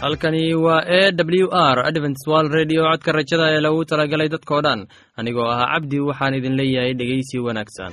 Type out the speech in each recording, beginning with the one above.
halkani waa e w r adventswal redio codka rajada ee lagu talagalay dadkoo dhan. Anigoo ah cabdi waxaan idin leeyahay dhegeysi wanaagsan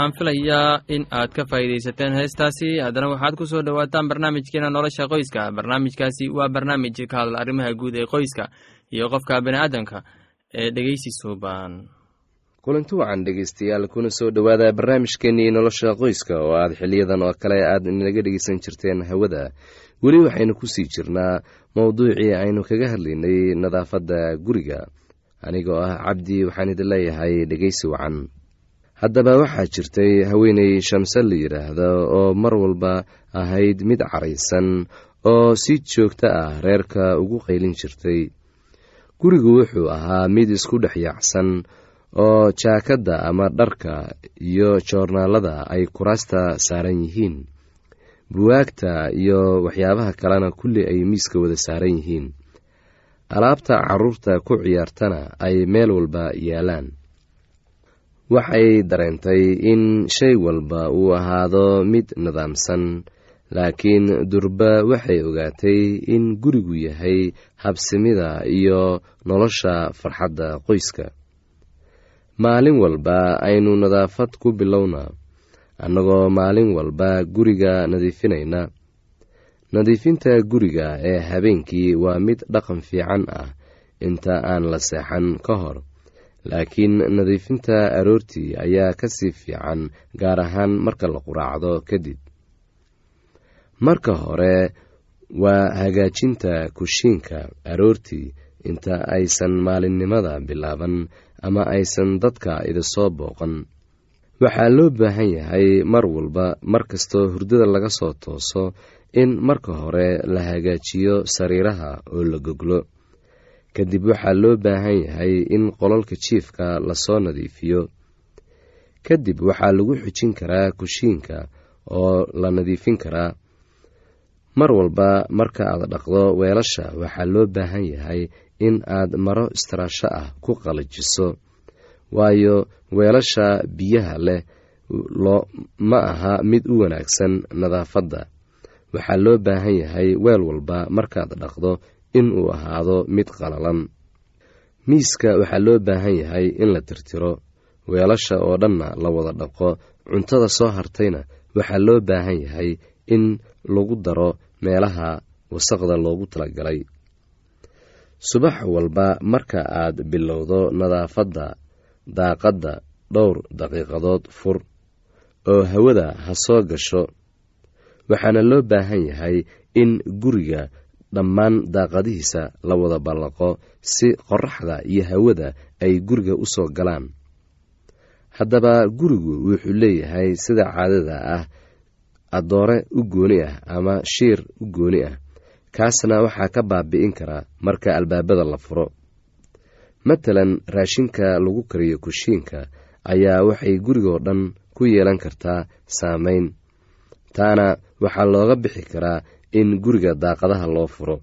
waxaan filayaa in aad ka faa'iidaysateen heestaasi. Haddana waxaad ku soo dhowaataan barnaamijkeena nolosha qoyska. Barnaamijkaasi waa barnaamij ka hadla arrimaha guud ee qoyska iyo qofka bini'aadamka ee dhegeysi suuban kulanti wacan dhegeystayaal kuna soo dhowaada barnaamijkeenii nolosha qoyska oo aad xiliyadan oo kale aad inaga dhegeysan jirteen hawada. Weli waxaynu ku sii jirnaa mowduucii aynu kaga hadlaynay nadaafadda guriga. Anigoo ah cabdi waxaan idin leeyahay dhegeysi wacan haddaba waxaa jirtay haweeney shamse la yidhaahdo oo mar walba ahayd mid caraysan oo si joogto ah reerka ugu qaylin jirtay. Gurigu wuxuu ahaa mid isku dhex yaacsan oo jaakadda ama dharka iyo joornaalada ay kuraasta saaran yihiin buwaagta iyo waxyaabaha kalena kulli ay miiska wada saaran yihiin. Alaabta carruurta ku ciyaartana ay meel walba yaalaan waxay dareentay in shay walba uu ahaado mid nidaamsan laakiin durba waxay ogaatay in gurigu yahay habsimida iyo nolosha farxadda qoyska. Maalin walba aynu nadaafad ku bilowna annagoo maalin walba guriga nadiifinayna nadiifinta guriga ee habeenkii waa mid dhaqan fiican ah inta aan la seexan ka hor laakiin nadiifinta aroortii ayaa ka sii fiican gaar ahaan marka la quraacdo kadib. Marka hore waa hagaajinta kushiinka aroortii inta aysan maalinnimada bilaaban ama aysan dadka idin soo booqan. Waxaa loo baahan yahay mar walba mar kastoo hurdada laga soo tooso in marka hore la hagaajiyo sariiraha oo la goglo kadib waxaa loo baahan yahay in qololka jiifka la soo nadiifiyo. Kadib waxaa lagu xujin karaa kushiinka oo la nadiifin karaa. Mar walba marka aad dhaqdo weelasha waxaa loo baahan yahay in aad maro istaraasho ah ku qalajiso. Waayo weelasha biyaha leh ma aha mid u wanaagsan nadaafadda. Waxaa loo baahan yahay weel walba markaad dhaqdo in uu ahaado mid qalalan. Miiska waxaa loo baahan yahay in la tirtiro. Weelasha oo dhanna la wada dhaqo cuntada soo hartayna waxaa loo baahan yahay in lagu daro meelaha wasaqda loogu talagalay. Subax walba marka aad bilowdo nadaafadda daaqadda dhowr daqiiqadood fur oo hawada ha soo gasho waxaana loo baahan yahay in guriga dhammaan daaqadihiisa la wada ballaqo si qoraxda iyo hawada ay guriga u soo galaan. Haddaba gurigu wuxuu leeyahay sida caadada ah addoore u gooni ah ama shiir u gooni ah. Kaasna waxaa ka baabi'in karaa marka albaabada la furo. Matalan raashinka lagu kariyo kushiinka ayaa waxay gurigoo dhan ku yeelan kartaa saameyn taana waxaa looga bixi karaa in guriga daaqadaha loo furo.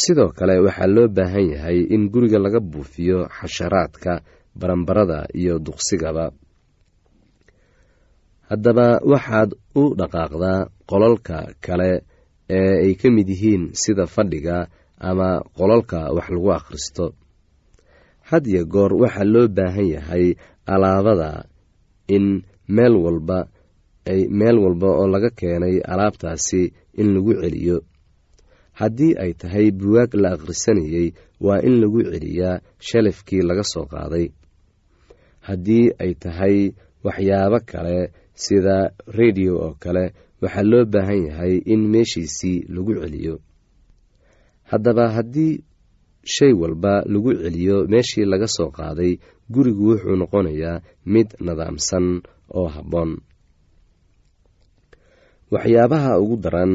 Sidoo kale waxaa loo baahan yahay in guriga laga buufiyo xasharaadka baranbarada iyo duqsigaba. Haddaba waxaad u dhaqaaqdaa qolalka kale ee ay ka mid yihiin sida fadhiga ama qolalka wax lagu akhristo. Had iyo goor waxaa loo baahan yahay alaabada in meel walba meel walba oo laga keenay alaabtaasi in lagu celiyo. Haddii ay tahay buwaag la akhrisanayey waa in lagu celiyaa shalafkii laga soo qaaday. Haddii ay tahay waxyaabo kale sida rediyo oo kale waxaa loo baahan yahay in meeshiisii lagu celiyo. Haddaba haddii shay walba lagu celiyo meeshii laga soo qaaday gurigu wuxuu noqonayaa mid nidaamsan oo habboon waxyaabaha ugu daran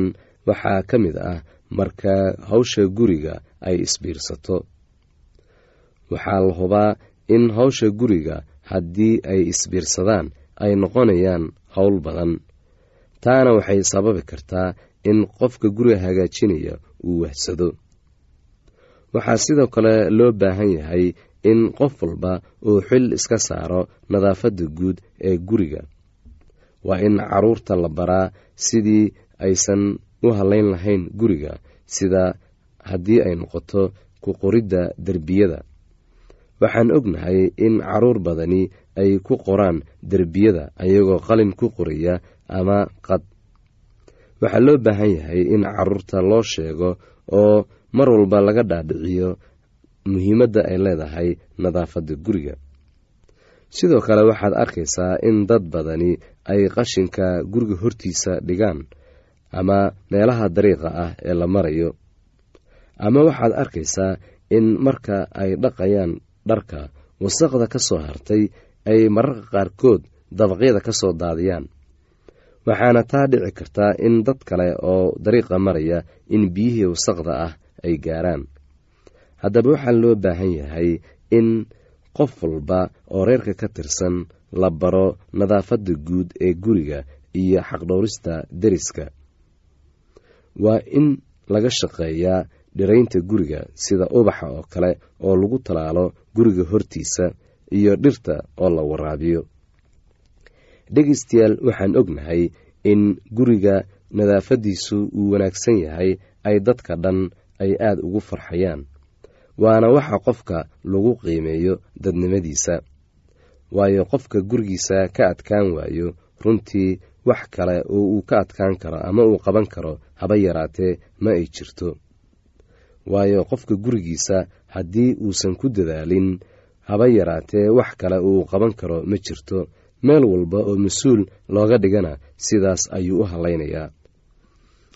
waxaa ka mid ah marka hawsha guriga ay isbiirsato. Waxaa la hubaa in hawsha guriga haddii ay isbiirsadaan ay noqonayaan howl badan. Taana waxay sababi kartaa in qofka guriga hagaajinaya uu wahsado. Waxaa sidoo kale loo baahan yahay in qof walba uu xil iska saaro nadaafadda guud ee guriga waa in carruurta la baraa sidii aysan u hallayn lahayn guriga sida haddii ay noqoto ku qoridda derbiyada. Waxaan ognahay in carruur badani ay ku qoraan derbiyada ayagoo qalin ku qoraya ama qad. Waxaa loo baahan yahay in carruurta loo sheego oo mar walba laga dhaadhiciyo muhiimadda ay leedahay nadaafadda guriga. Sidoo kale waxaad arkaysaa in dad badani ay qashinka guriga hortiisa dhigaan ama meelaha dariiqa ah ee la marayo. Ama waxaad arkaysaa in marka ay dhaqayaan dharka wasaqda ka soo hartay ay mararka qaarkood dabaqyada ka soo daadiyaan. Waxaana taa dhici kartaa in dad kale oo dariiqa maraya in biyihii wasaqda ah ay gaaraan. Haddaba waxaa loo baahan yahay in qof walba oo reerka ka tirsan la baro nadaafadda guud ee guriga iyo xaqdhowrista deriska. Waa in laga shaqeeyaa dhiraynta guriga sida ubaxa oo kale oo lagu talaalo guriga hortiisa iyo dhirta oo la waraabiyo. Dhegeystayaal waxaan ognahay in guriga nadaafaddiisu uu wanaagsan yahay ay dadka dhan ay aada ugu farxayaan waana waxa qofka lagu qiimeeyo dadnimadiisa waayo qofka gurigiisa ka adkaan waayo runtii wax kale oo uu ka adkaan karo ama uu qaban karo haba yaraatee ma ay jirto. Waayo qofka gurigiisa haddii uusan ku dadaalin haba yaraatee wax kale uu qaban karo ma jirto. Meel walba oo mas'uul looga dhigana sidaas ayuu u hallaynayaa.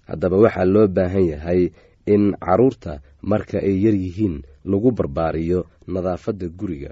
Haddaba waxaa loo baahan yahay in carruurta marka ay yar yihiin lagu barbaariyo nadaafadda guriga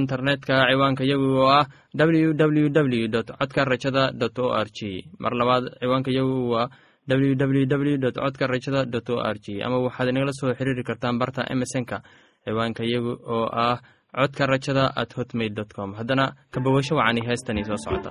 internetka ciwaanka yagu oo ah w w w dot codka rajada o r g mar labaad ciwaanka yagu waa w w w dot codka rajada o r g ama waxaad inagala soo xiriiri kartaan barta emesonka ciwaanka yagu oo ah codka rajada at hotmail dot com. Haddana kabawasho wacani heestani soo socota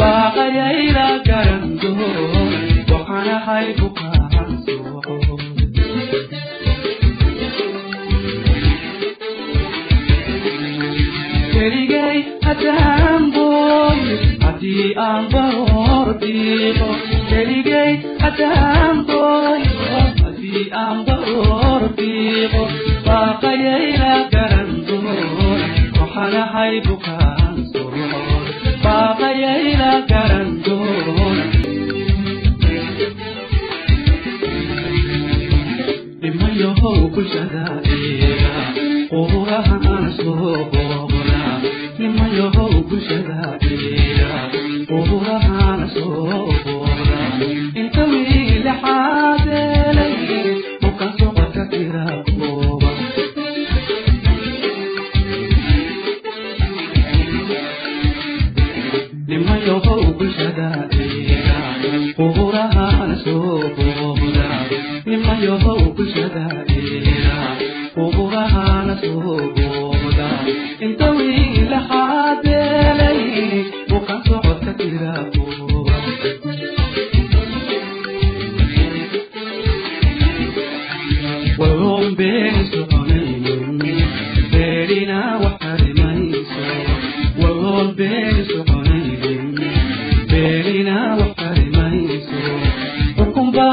قيل كرنزور وحنا حيبك baaqayayla garan doona dhimayohow bulshadaeega quurahaan soo boona dhimayohow bulshadaeega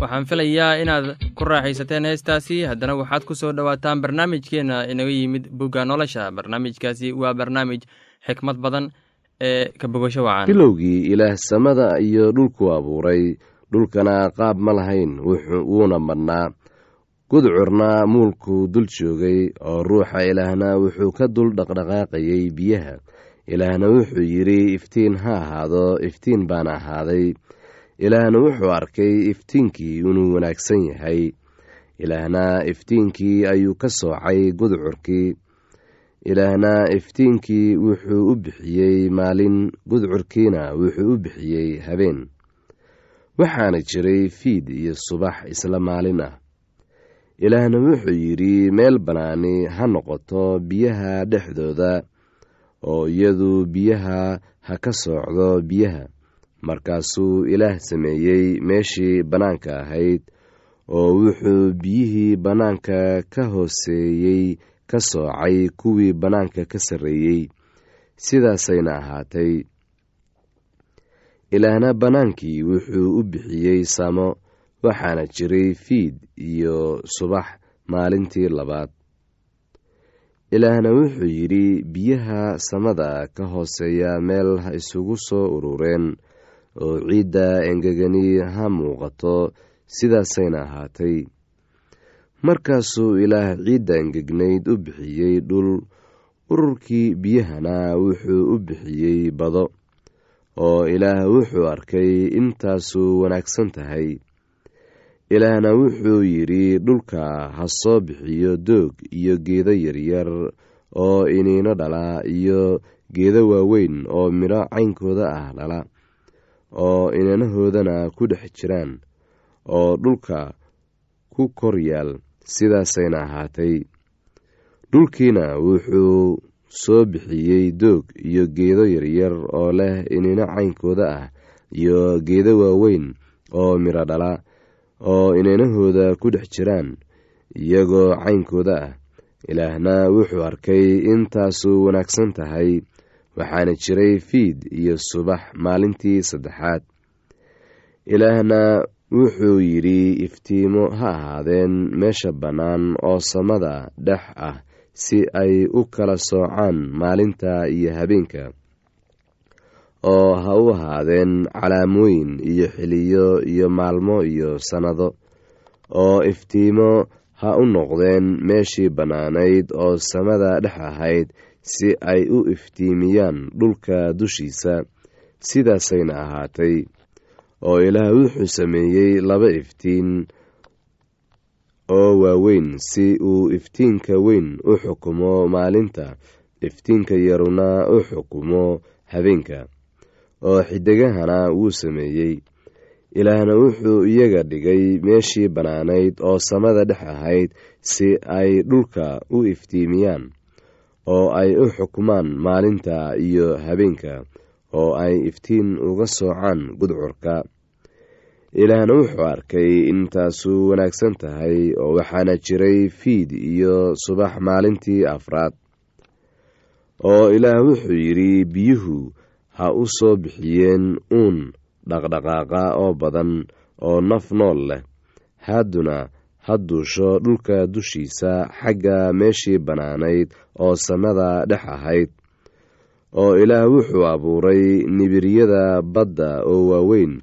waxaan filayaa inaad ku raaxaysateen heestaasi. Haddana waxaad ku soo dhowaataan barnaamijkeenna inaga yimid bugga nolosha. Barnaamijkaasi waa barnaamij xikmad badan ee ka bogasho wacan bilowgii ilaah samada iyo dhulku abuuray dhulkana qaab ma lahayn wuuna madhnaa gudcurna muulkuu dul joogay oo ruuxa ilaahna wuxuu ka dul dhaqdhaqaaqayay biyaha. Ilaahna wuxuu yidhi iftiin ha ahaado iftiin baana ahaaday. Ilaahna wuxuu arkay iftiinkii inuu wanaagsan yahay. Ilaahna iftiinkii ayuu ka soocay gudcurkii. Ilaahna iftiinkii wuxuu u bixiyey maalin gudcurkiina wuxuu u bixiyey habeen waxaana jiray fiid iyo subax isla maalin ah. Ilaahna wuxuu yidhi meel bannaani ha noqoto biyaha dhexdooda oo iyadu biyaha ha ka soocdo biyaha. Markaasuu ilaah sameeyey meeshii bannaanka ahayd oo wuxuu biyihii bannaanka ka hooseeyey ka soocay kuwii bannaanka ka sarreeyey. Sidaasayna ahaatay ilaahna bannaankii wuxuu u bixiyey samo waxaana jiray fiid iyo subax maalintii labaad. Ilaahna wuxuu yidhi biyaha samada ka hooseeya meel ha isugu soo urureen oo ciidda engegani ha muuqato sidaasayna ahaatay. Markaasuu ilaah ciidda engegnayd u bixiyey dhul ururkii biyahana wuxuu u bixiyey bado oo ilaah wuxuu arkay intaasu wanaagsan tahay. Ilaahna wuxuu yidhi dhulka ha soo bixiyo doog iyo geedo yaryar oo iniino dhala iyo geedo waaweyn oo midho caynkooda ah dhala oo inanahoodana ku dhex jiraan oo dhulka ku kor yaal sidaasayna ahaatay. Dhulkiina wuxuu soo bixiyey doog iyo geedo yaryar oo leh iniino caynkooda ah iyo geedo waaweyn oo midho dhala oo inanahooda ku dhex jiraan iyagoo caynkooda ah. Ilaahna wuxuu arkay intaasu wanaagsan tahay waxaana jiray fiid iyo subax maalintii saddexaad. Ilaahna wuxuu yidhi iftiimo ha ahaadeen meesha bannaan oo samada dhex ah si ay u kala soocaan maalinta iyo habeenka oo ha u ahaadeen calaamooyin iyo xiliyo iyo maalmo iyo sannado oo iftiimo ha u noqdeen meeshii bannaanayd oo samada dhex ahayd si ay u iftiimiyaan dhulka dushiisa sidaasayna ahaatay oo ilaah wuxuu sameeyey laba iftiin oo waaweyn si uu iftiinka weyn u xukumo maalinta. Iftiinka yaruna u xukumo habeenka oo xidigahana wuu sameeyey. Ilaahna wuxuu iyaga dhigay meeshii bannaanayd oo samada dhex ahayd si ay dhulka u iftiimiyaan oo ay u xukumaan maalinta iyo habeenka oo ay iftiin uga soocaan gudcurka ilaahna wuxuu arkay intaasu wanaagsan tahay oo waxaana jiray fiid iyo subax maalintii afraad oo ilaah wuxuu yidhi biyuhu ha u soo bixiyeen uun dhaqdhaqaaqa oo badan oo naf nool leh. Hadduna ha duusho dhulka dushiisa xagga meeshii bannaanayd oo samada dhex ahayd. Oo ilaah wuxuu abuuray nibiryada badda oo waaweyn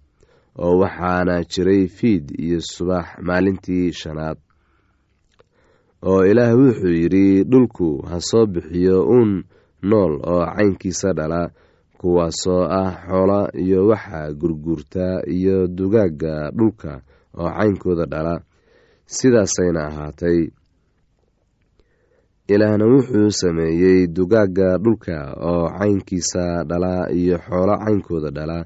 oo waxaana jiray fiid iyo subax maalintii shanaad. Oo ilaah wuxuu yidhi dhulku ha soo bixiyo uun nool oo caynkiisa dhala kuwaasoo ah xoola iyo waxa gurguurta iyo dugaagga dhulka oo caynkooda dhala. Sidaasayna ahaatay. Ilaahna wuxuu sameeyey dugaagga dhulka oo caynkiisa dhala iyo xoolo caynkooda dhala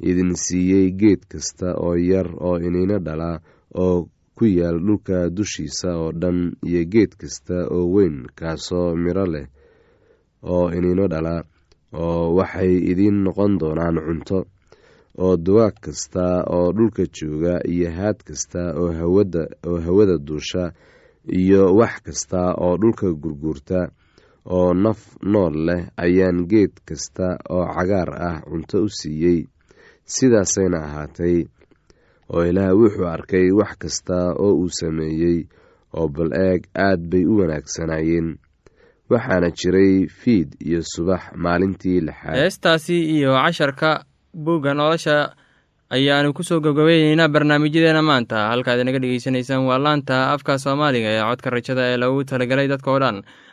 idin siiyey geed kasta oo yar oo iniino dhala oo ku yaal dhulka dushiisa oo dhan iyo geed kasta oo weyn kaasoo midho leh oo iniino dhala oo waxay idiin noqon doonaan cunto oo duwaag kasta oo dhulka jooga iyo haad kasta oo hawada oo hawada duusha iyo wax kasta oo dhulka gurguurta oo naf nool leh ayaan geed kasta oo cagaar ah cunto u siiyey sidaasayna ahaatay oo ilaah wuxuu arkay wax kasta oo uu sameeyey oo bal eeg aad bay u wanaagsanaayeen. Waxaana jiray fiid iyo subax maalintii lixaad. Heestaasi iyo casharka buugga nolosha ayaanu ku soo gabgabayneynaa barnaamijyadeena maanta. Halkaad inaga dhegeysanaysaan waa laanta afka soomaaliga ee codka rajada ee lagu talagalay dadka oo dhan